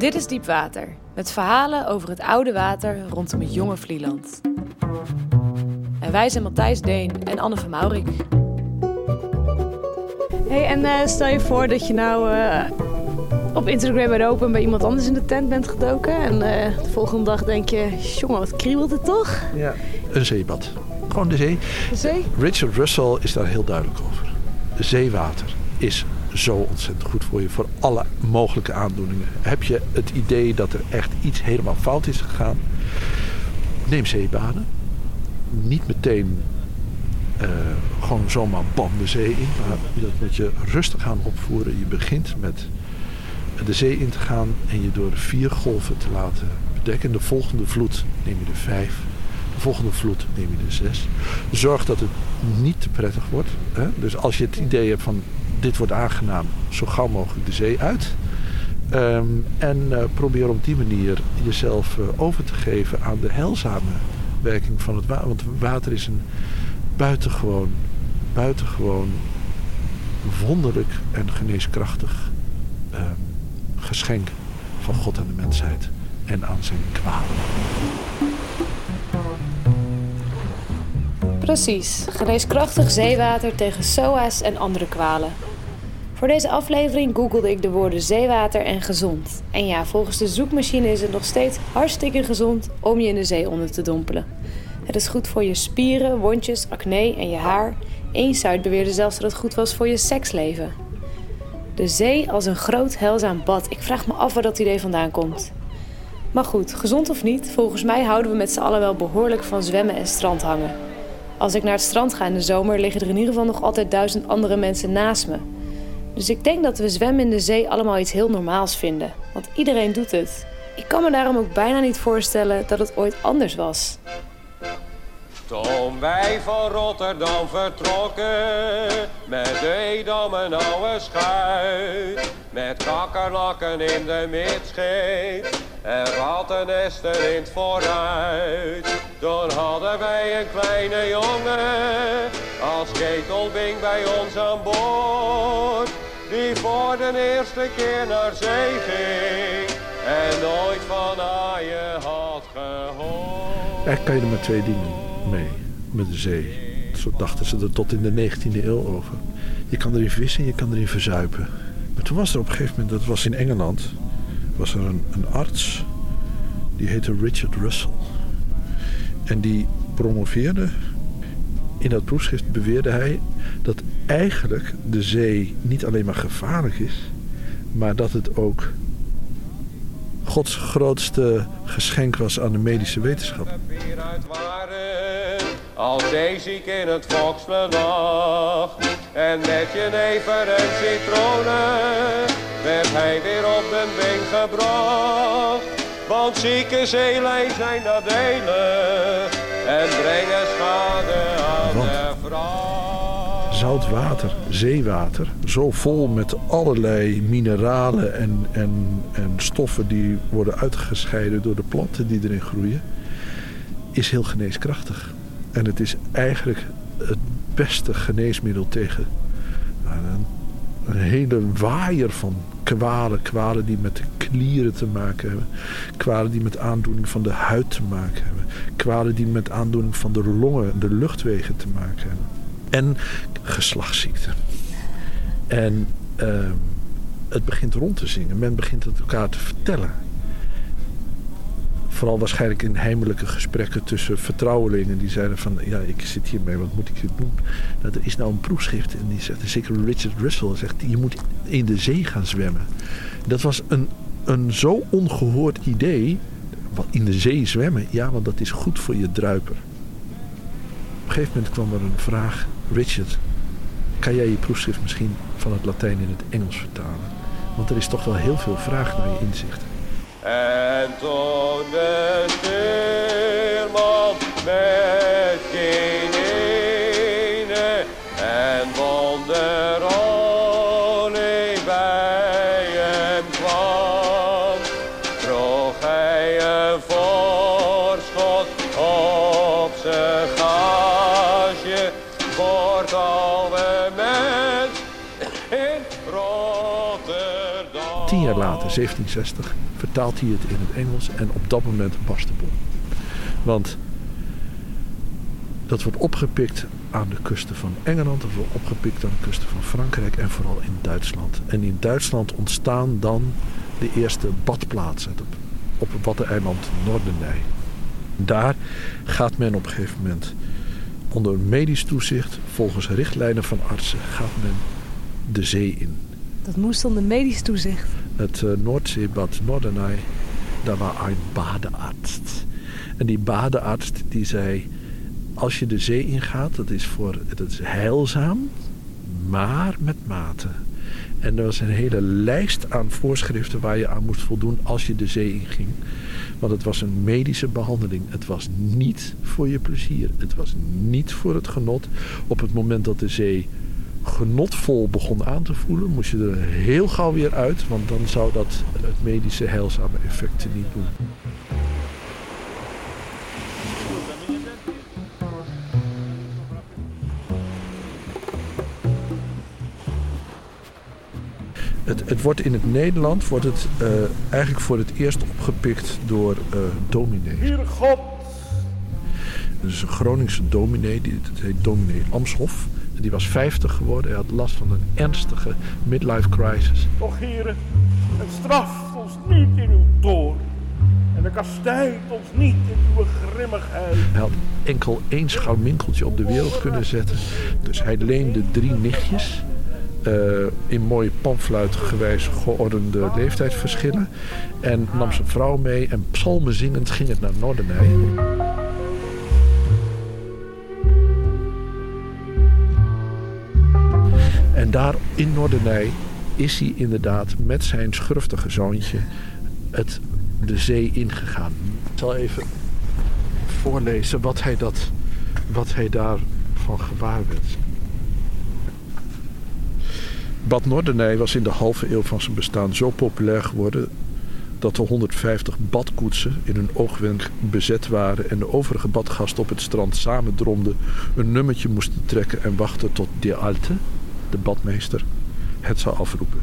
Dit is Diepwater, met verhalen over het oude water rondom het jonge Vlieland. En wij zijn Matthijs Deen en Anne van Maurik. Hey, en eh, stel je voor dat je nou eh, op Instagram bent open en bij iemand anders in de tent bent gedoken. En eh, de volgende dag denk je, jongen, wat kriebelt het toch? Ja. Een zeebad. Gewoon de zee. De zee? Richard Russell is daar heel duidelijk over. Zeewater is zo ontzettend goed voor je. Voor alle mogelijke aandoeningen. Heb je het idee dat er echt iets helemaal fout is gegaan? Neem zeebaden. Niet meteen eh, gewoon zomaar bam de zee in. Maar dat moet je rustig gaan opvoeren. Je begint met de zee in te gaan en je door vier golven te laten bedekken. De volgende vloed neem je er vijf. De volgende vloed neem je er zes. Zorg dat het niet te prettig wordt. Hè? Dus als je het idee hebt van dit wordt aangenaam, zo gauw mogelijk de zee uit. Ehm, en uh, probeer op die manier jezelf uh, over te geven aan de heilzame werking van het water. Want water is een buitengewoon, buitengewoon wonderlijk en geneeskrachtig uh, geschenk van God aan de mensheid en aan zijn kwalen. Precies, geneeskrachtig zeewater tegen SOA's en andere kwalen. Voor deze aflevering googelde ik de woorden zeewater en gezond. En ja, volgens de zoekmachine is het nog steeds hartstikke gezond om je in de zee onder te dompelen. Het is goed voor je spieren, wondjes, acne en je haar. Eén site beweerde zelfs dat het goed was voor je seksleven. De zee als een groot heilzaam bad. Ik vraag me af waar dat idee vandaan komt. Maar goed, gezond of niet, volgens mij houden we met z'n allen wel behoorlijk van zwemmen en strandhangen. Als ik naar het strand ga in de zomer, liggen er in ieder geval nog altijd duizend andere mensen naast me. Dus ik denk dat we zwemmen in de zee allemaal iets heel normaals vinden. Want iedereen doet het. Ik kan me daarom ook bijna niet voorstellen dat het ooit anders was. Toen wij van Rotterdam vertrokken, met de Edam een oude schuit. Met kakkerlakken in de midscheep en rattennesten in het vooruit. Toen hadden wij een kleine jongen, als ketelbing bij ons aan boord. Voor de eerste keer naar zee ging en nooit van aaien had gehoord. Eigenlijk kan je er maar twee dingen mee met de zee. Zo dachten ze er tot in de 19e eeuw over. Je kan erin vissen en je kan erin verzuipen. Maar toen was er op een gegeven moment, dat was in Engeland, was er een, een arts. Die heette Richard Russell. En die promoveerde. In dat proefschrift beweerde hij dat eigenlijk de zee niet alleen maar gevaarlijk is, maar dat het ook Gods grootste geschenk was aan de medische wetenschap. Als Daisy in het volksbedag en met jenever en citroenen werd hij weer op de been gebracht. Want zieke zeelijn zijn nadelig en brengen schade aan Want de vrouw. Zout water, zeewater, zo vol met allerlei mineralen en, en, en stoffen die worden uitgescheiden door de planten die erin groeien, is heel geneeskrachtig. En het is eigenlijk het beste geneesmiddel tegen een, een hele waaier van kwalen. Kwalen die met de klieren te maken hebben. Kwalen die met aandoening van de huid te maken hebben. Kwalen die met aandoening van de longen, de luchtwegen te maken hebben. En geslachtsziekten. En uh, het begint rond te zingen. Men begint het elkaar te vertellen vooral waarschijnlijk in heimelijke gesprekken tussen vertrouwelingen. Die zeiden van, ja, ik zit hiermee, wat moet ik hier doen? Er is nou een proefschrift en die zegt, zeker Richard Russell zegt, je moet in de zee gaan zwemmen. Dat was een, een zo ongehoord idee. Wat in de zee zwemmen, ja, want dat is goed voor je druiper. Op een gegeven moment kwam er een vraag, Richard, kan jij je proefschrift misschien van het Latijn in het Engels vertalen? Want er is toch wel heel veel vraag naar je inzichten. En toen de stuurman Tien jaar later, 1760, vertaalt hij het in het Engels en op dat moment barst de bom. Want dat wordt opgepikt aan de kusten van Engeland, dat wordt opgepikt aan de kusten van Frankrijk en vooral in Duitsland. En in Duitsland ontstaan dan de eerste badplaatsen op, op het Waddeneiland Noordenij. Daar gaat men op een gegeven moment onder medisch toezicht, volgens richtlijnen van artsen, gaat men de zee in. Dat moest onder medisch toezicht. Het uh, Noordzeebad Noordenij, daar was een badearts. En die badearts die zei, als je de zee ingaat, dat is, voor, dat is heilzaam, maar met mate. En er was een hele lijst aan voorschriften waar je aan moest voldoen als je de zee inging. Want het was een medische behandeling. Het was niet voor je plezier. Het was niet voor het genot. Op het moment dat de zee genotvol begon aan te voelen, moest je er heel gauw weer uit. Want dan zou dat het medische heilzame effecten niet doen. Het, het, wordt in het Nederland wordt het, uh, eigenlijk voor het eerst opgepikt door uh, dominees. Hier God! Dus een Groningse dominee, die, dat heet dominee Amshof. Die was 50 geworden. Hij had last van een ernstige midlife crisis. Och heren, het straft ons niet in uw toorn. En de kastijdt ons niet in uw grimmigheid. Hij had enkel één scharminkeltje op de wereld kunnen zetten. Dus hij leende drie nichtjes uh, in mooie panfluitgewijs geordende leeftijdsverschillen. En nam zijn vrouw mee en psalmen zingend ging het naar Noordenij. En daar in Noordenij is hij inderdaad met zijn schurftige zoontje het, de zee ingegaan. Ik zal even voorlezen wat hij, dat, wat hij daarvan gewaar werd. Bad Noordenij was in de halve eeuw van zijn bestaan zo populair geworden dat de 150 badkoetsen in een oogwenk bezet waren en de overige badgasten op het strand samen dromden, een nummertje moesten trekken en wachten tot de Alte, de badmeester, het zou afroepen.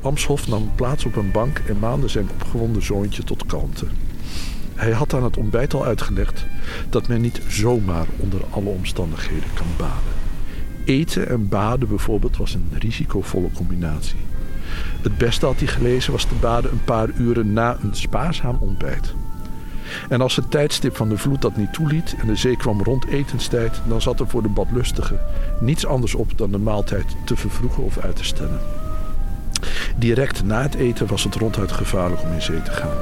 Amshof nam plaats op een bank en maande zijn opgewonden zoontje tot kalmte. Hij had aan het ontbijt al uitgelegd dat men niet zomaar onder alle omstandigheden kan baden. Eten en baden bijvoorbeeld was een risicovolle combinatie. Het beste had hij gelezen was te baden een paar uren na een spaarzaam ontbijt. En als het tijdstip van de vloed dat niet toeliet en de zee kwam rond etenstijd, dan zat er voor de badlustige niets anders op dan de maaltijd te vervroegen of uit te stellen. Direct na het eten was het ronduit gevaarlijk om in zee te gaan.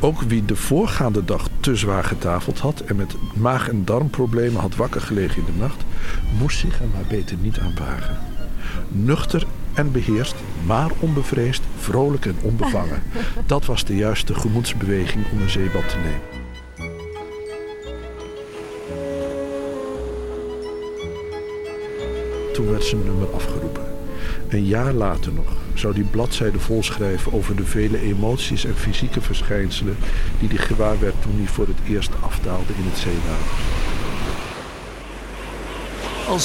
Ook wie de voorgaande dag te zwaar getafeld had en met maag- en darmproblemen had wakker gelegen in de nacht, moest zich er maar beter niet aan wagen. Nuchter en beheerst, maar onbevreesd, vrolijk en onbevangen. Dat was de juiste gemoedsbeweging om een zeebad te nemen. Toen werd zijn nummer afgeroepen. Een jaar later nog zou die bladzijde volschrijven over de vele emoties en fysieke verschijnselen die hij gewaar werd toen hij voor het eerst afdaalde in het zeewater. Al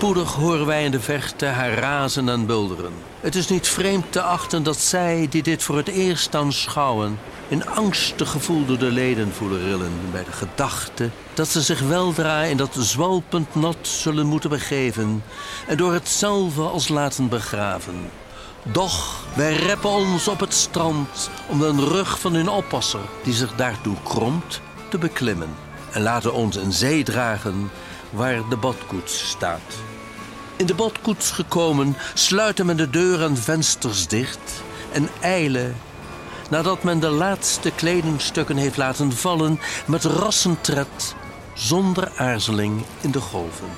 spoedig horen wij in de verte haar razen en bulderen. Het is niet vreemd te achten dat zij, die dit voor het eerst aanschouwen, in angstig gevoel door de leden voelen rillen bij de gedachte dat ze zich weldra in dat zwalpend nat zullen moeten begeven en door hetzelfde als laten begraven. Doch wij reppen ons op het strand om de rug van hun oppasser, die zich daartoe kromt, te beklimmen. En laten ons in zee dragen waar de badkoets staat. In de badkoets gekomen sluiten men de deur en vensters dicht en eilen nadat men de laatste kledingstukken heeft laten vallen met rassentred zonder aarzeling in de golven.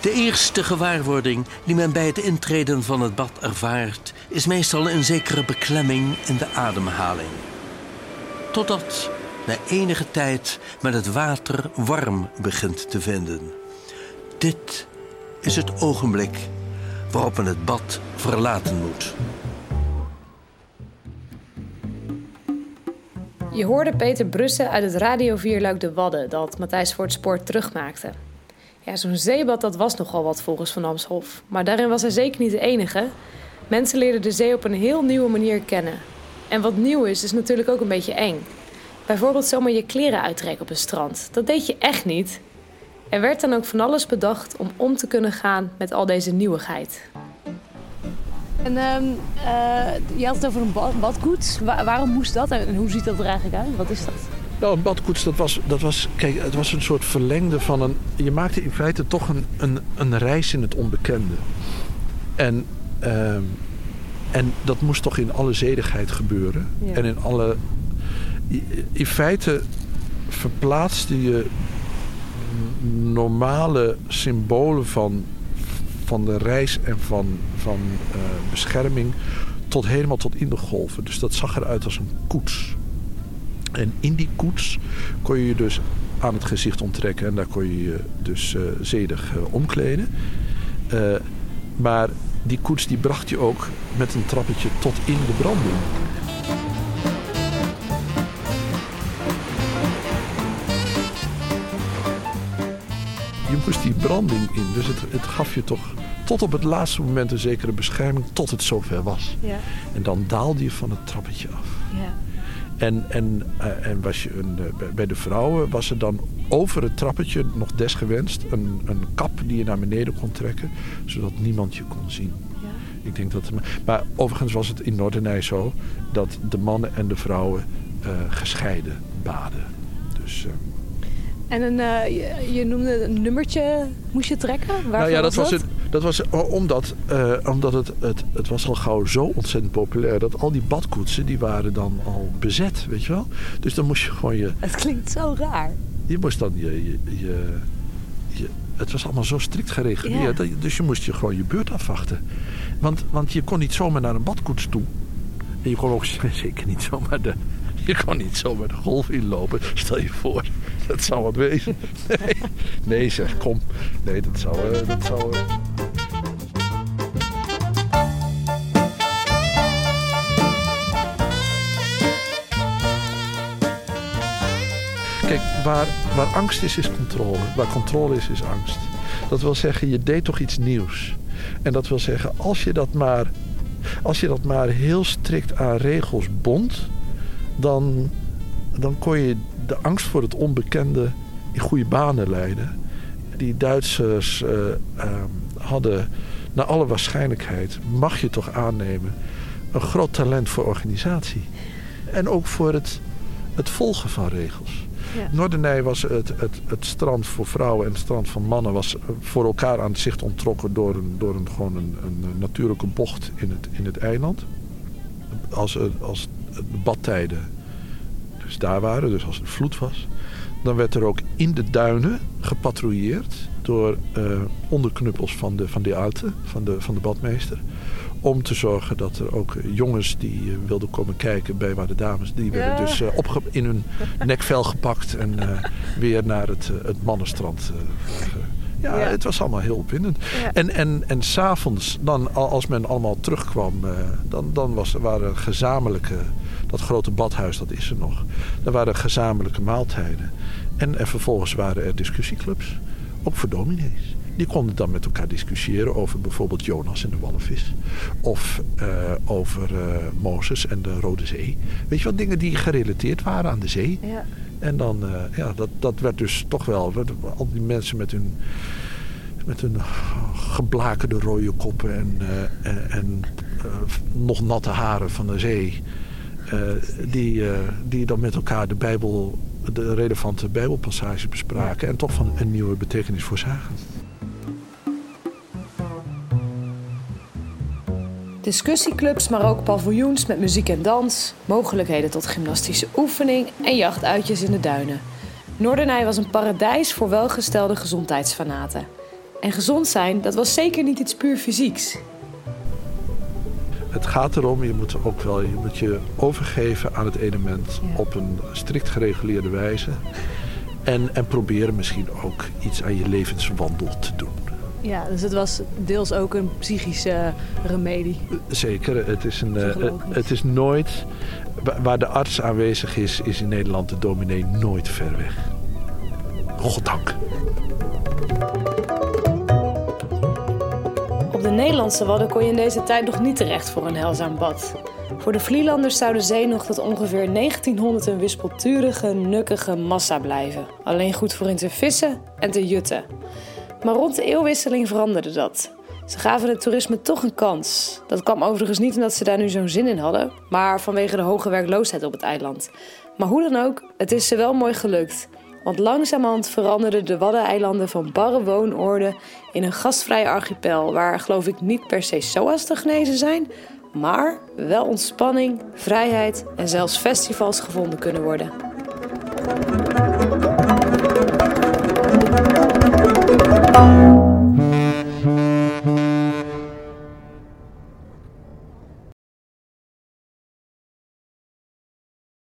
De eerste gewaarwording die men bij het intreden van het bad ervaart, is meestal een zekere beklemming in de ademhaling. Totdat na enige tijd men het water warm begint te vinden. Dit is het ogenblik waarop men het bad verlaten moet. Je hoorde Peter Brussen uit het Radio 4 Luik de Wadden dat Matthijs voor het spoor terugmaakte. Ja, zo'n zeebad dat was nogal wat volgens Van Amshof. Maar daarin was hij zeker niet de enige. Mensen leerden de zee op een heel nieuwe manier kennen. En wat nieuw is, is natuurlijk ook een beetje eng. Bijvoorbeeld zomaar je kleren uittrekken op een strand. Dat deed je echt niet. Er werd dan ook van alles bedacht om om te kunnen gaan met al deze nieuwigheid. En uh, je had het over een bad, badkoets. waarom moest dat en hoe ziet dat er eigenlijk uit? Wat is dat? Nou, een badkoets, dat was, dat was, kijk, het was een soort verlengde van een... Je maakte in feite toch een, een, een reis in het onbekende. En, ehm, en dat moest toch in alle zedigheid gebeuren. En in alle... In feite verplaatste je normale symbolen van, van de reis en van, van uh, bescherming tot helemaal tot in de golven. Dus dat zag eruit als een koets. En in die koets kon je je dus aan het gezicht onttrekken en daar kon je je dus uh, zedig uh, omkleden. maar die koets die bracht je ook met een trappetje tot in de branding. Moest die branding in. Dus het, het gaf je toch tot op het laatste moment een zekere bescherming tot het zover was. Ja. En dan daalde je van het trappetje af. Ja. En, en, uh, en was je een, uh, bij de vrouwen was er dan over het trappetje nog desgewenst een, een kap die je naar beneden kon trekken, zodat niemand je kon zien. Ja. Ik denk dat, maar overigens was het in Noordernij zo dat de mannen en de vrouwen uh, gescheiden baden. Dus en een, uh, je, noemde een nummertje moest je trekken? Waarvoor nou ja, dat was, het. Dat was omdat, uh, omdat het, het, het was al gauw zo ontzettend populair dat al die badkoetsen die waren dan al bezet, weet je wel. Dus dan moest je gewoon je. Het klinkt zo raar. Je moest dan je. je, je, je het was allemaal zo strikt gereguleerd. Ja. Dus je moest je gewoon je beurt afwachten. Want, want je kon niet zomaar naar een badkoets toe. En je kon ook zeker niet zomaar de, je kon niet zomaar de golf inlopen. Stel je voor, dat zou wat wezen. Nee, nee zeg, kom. Nee, dat zou... Uh, dat zou uh... Kijk, waar, waar angst is, is controle. Waar controle is, is angst. Dat wil zeggen, je deed toch iets nieuws. En dat wil zeggen, als je dat maar, als je dat maar heel strikt aan regels bond dan, dan kon je de angst voor het onbekende in goede banen leiden. Die Duitsers uh, uh, hadden, naar alle waarschijnlijkheid, mag je toch aannemen, een groot talent voor organisatie. En ook voor het, het volgen van regels. Ja. Noordernij was het, het, het strand voor vrouwen en het strand voor mannen was voor elkaar aan het zicht onttrokken door een, door een, gewoon een, een natuurlijke bocht in het, in het eiland. Als, als de badtijden daar waren, dus als er vloed was, dan werd er ook in de duinen gepatrouilleerd door uh, onderknuppels van de, van de Alte, van de, van de badmeester. Om te zorgen dat er ook jongens die uh, wilden komen kijken bij waar de dames, die werden dus uh, opge in hun nekvel gepakt en weer naar het, het mannenstrand ja, het was allemaal heel opwindend. En, en, en s'avonds, dan, als men allemaal terugkwam, dan, dan was, waren gezamenlijke dat grote badhuis, dat is er nog. Daar waren gezamenlijke maaltijden. En, en vervolgens waren er discussieclubs. Ook voor dominees. Die konden dan met elkaar discussiëren over bijvoorbeeld Jonas en de walvis. Of uh, over uh, Mozes en de Rode Zee. Weet je wel, dingen die gerelateerd waren aan de zee. Ja. En dan, uh, ja, dat, dat werd dus toch wel... Al die mensen met hun, met hun geblakerde rode koppen en, en, en nog natte haren van de zee... Eh, die, uh, die dan met elkaar de Bijbel, de relevante Bijbelpassages bespraken en toch van een nieuwe betekenis voorzagen. Discussieclubs, maar ook paviljoens met muziek en dans, mogelijkheden tot gymnastische oefening en jachtuitjes in de duinen. Noordernij was een paradijs voor welgestelde gezondheidsfanaten. En gezond zijn, dat was zeker niet iets puur fysieks het gaat erom, je moet ook wel je, moet je overgeven aan het element op een strikt gereguleerde wijze. En, en proberen misschien ook iets aan je levenswandel te doen. Ja, dus het was deels ook een psychische remedie. Zeker, het is, een, uh, het is nooit Waar de arts aanwezig is, is in Nederland de dominee nooit ver weg. Goddank. Nederlandse Wadden kon je in deze tijd nog niet terecht voor een heilzaam bad. Voor de Vlielanders zou de zee nog tot ongeveer 1900 een wispelturige, nukkige massa blijven. Alleen goed voor in te vissen en te jutten. Maar rond de eeuwwisseling veranderde dat. Ze gaven het toerisme toch een kans. Dat kwam overigens niet omdat ze daar nu zo'n zin in hadden, maar vanwege de hoge werkloosheid op het eiland. Maar hoe dan ook, het is ze wel mooi gelukt. Want langzamerhand veranderden de Waddeneilanden van barre woonoorden in een gastvrije archipel waar geloof ik niet per se SOA's te genezen zijn, maar wel ontspanning, vrijheid en zelfs festivals gevonden kunnen worden.